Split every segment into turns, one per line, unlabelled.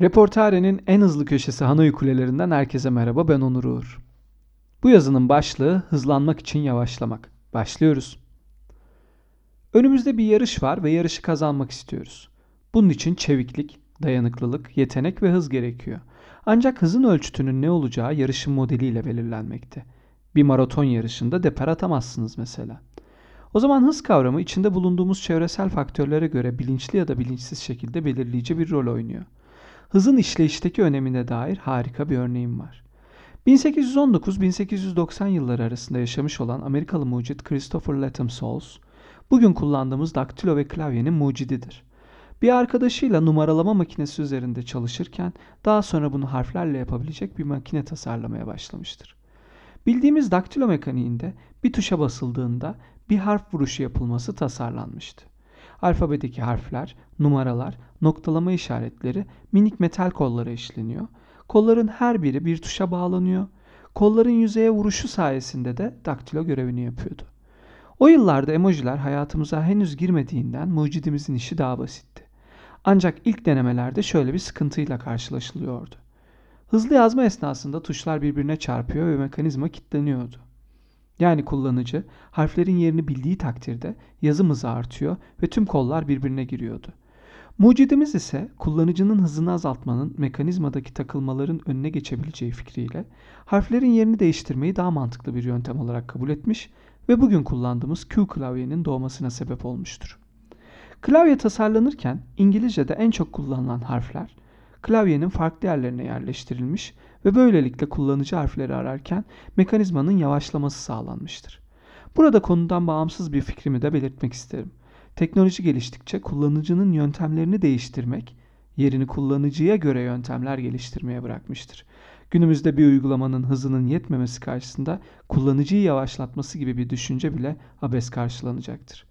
Reportare'nin en hızlı köşesi Hanoi Kulelerinden herkese merhaba ben Onur Uğur. Bu yazının başlığı hızlanmak için yavaşlamak. Başlıyoruz. Önümüzde bir yarış var ve yarışı kazanmak istiyoruz. Bunun için çeviklik, dayanıklılık, yetenek ve hız gerekiyor. Ancak hızın ölçütünün ne olacağı yarışın modeliyle belirlenmekte. Bir maraton yarışında deper atamazsınız mesela. O zaman hız kavramı içinde bulunduğumuz çevresel faktörlere göre bilinçli ya da bilinçsiz şekilde belirleyici bir rol oynuyor hızın işleyişteki önemine dair harika bir örneğim var. 1819-1890 yılları arasında yaşamış olan Amerikalı mucit Christopher Latham Souls, bugün kullandığımız daktilo ve klavyenin mucididir. Bir arkadaşıyla numaralama makinesi üzerinde çalışırken daha sonra bunu harflerle yapabilecek bir makine tasarlamaya başlamıştır. Bildiğimiz daktilo mekaniğinde bir tuşa basıldığında bir harf vuruşu yapılması tasarlanmıştı. Alfabedeki harfler, numaralar, noktalama işaretleri minik metal kollara işleniyor. Kolların her biri bir tuşa bağlanıyor. Kolların yüzeye vuruşu sayesinde de daktilo görevini yapıyordu. O yıllarda emojiler hayatımıza henüz girmediğinden mucidimizin işi daha basitti. Ancak ilk denemelerde şöyle bir sıkıntıyla karşılaşılıyordu. Hızlı yazma esnasında tuşlar birbirine çarpıyor ve mekanizma kilitleniyordu. Yani kullanıcı harflerin yerini bildiği takdirde yazım hızı artıyor ve tüm kollar birbirine giriyordu. Mucidimiz ise kullanıcının hızını azaltmanın mekanizmadaki takılmaların önüne geçebileceği fikriyle harflerin yerini değiştirmeyi daha mantıklı bir yöntem olarak kabul etmiş ve bugün kullandığımız Q klavyenin doğmasına sebep olmuştur. Klavye tasarlanırken İngilizce'de en çok kullanılan harfler klavyenin farklı yerlerine yerleştirilmiş ve böylelikle kullanıcı harfleri ararken mekanizmanın yavaşlaması sağlanmıştır. Burada konudan bağımsız bir fikrimi de belirtmek isterim. Teknoloji geliştikçe kullanıcının yöntemlerini değiştirmek, yerini kullanıcıya göre yöntemler geliştirmeye bırakmıştır. Günümüzde bir uygulamanın hızının yetmemesi karşısında kullanıcıyı yavaşlatması gibi bir düşünce bile abes karşılanacaktır.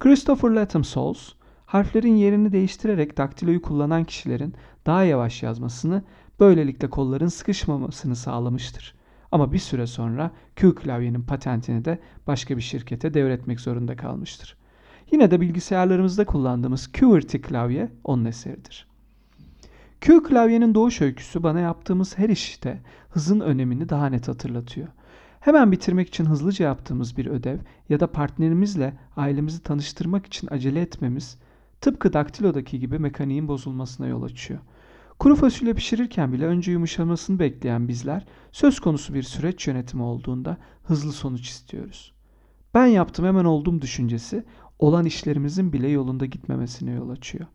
Christopher Latham Souls, harflerin yerini değiştirerek daktiloyu kullanan kişilerin daha yavaş yazmasını, böylelikle kolların sıkışmamasını sağlamıştır. Ama bir süre sonra Q klavyenin patentini de başka bir şirkete devretmek zorunda kalmıştır. Yine de bilgisayarlarımızda kullandığımız QWERTY klavye onun eseridir. Q klavyenin doğuş öyküsü bana yaptığımız her işte hızın önemini daha net hatırlatıyor. Hemen bitirmek için hızlıca yaptığımız bir ödev ya da partnerimizle ailemizi tanıştırmak için acele etmemiz tıpkı daktilodaki gibi mekaniğin bozulmasına yol açıyor. Kuru fasulye pişirirken bile önce yumuşamasını bekleyen bizler söz konusu bir süreç yönetimi olduğunda hızlı sonuç istiyoruz. Ben yaptım hemen oldum düşüncesi olan işlerimizin bile yolunda gitmemesine yol açıyor.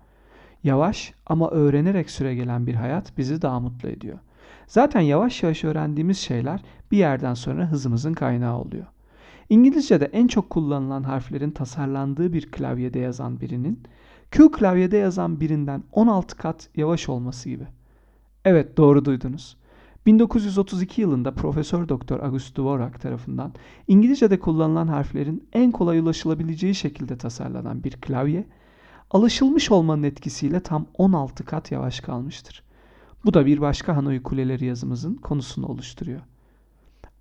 Yavaş ama öğrenerek süre gelen bir hayat bizi daha mutlu ediyor. Zaten yavaş yavaş öğrendiğimiz şeyler bir yerden sonra hızımızın kaynağı oluyor. İngilizce'de en çok kullanılan harflerin tasarlandığı bir klavyede yazan birinin Q klavyede yazan birinden 16 kat yavaş olması gibi. Evet doğru duydunuz. 1932 yılında Profesör Doktor August Dvorak tarafından İngilizce'de kullanılan harflerin en kolay ulaşılabileceği şekilde tasarlanan bir klavye, alışılmış olmanın etkisiyle tam 16 kat yavaş kalmıştır. Bu da bir başka Hanoi Kuleleri yazımızın konusunu oluşturuyor.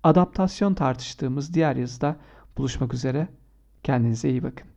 Adaptasyon tartıştığımız diğer yazıda buluşmak üzere. Kendinize iyi bakın.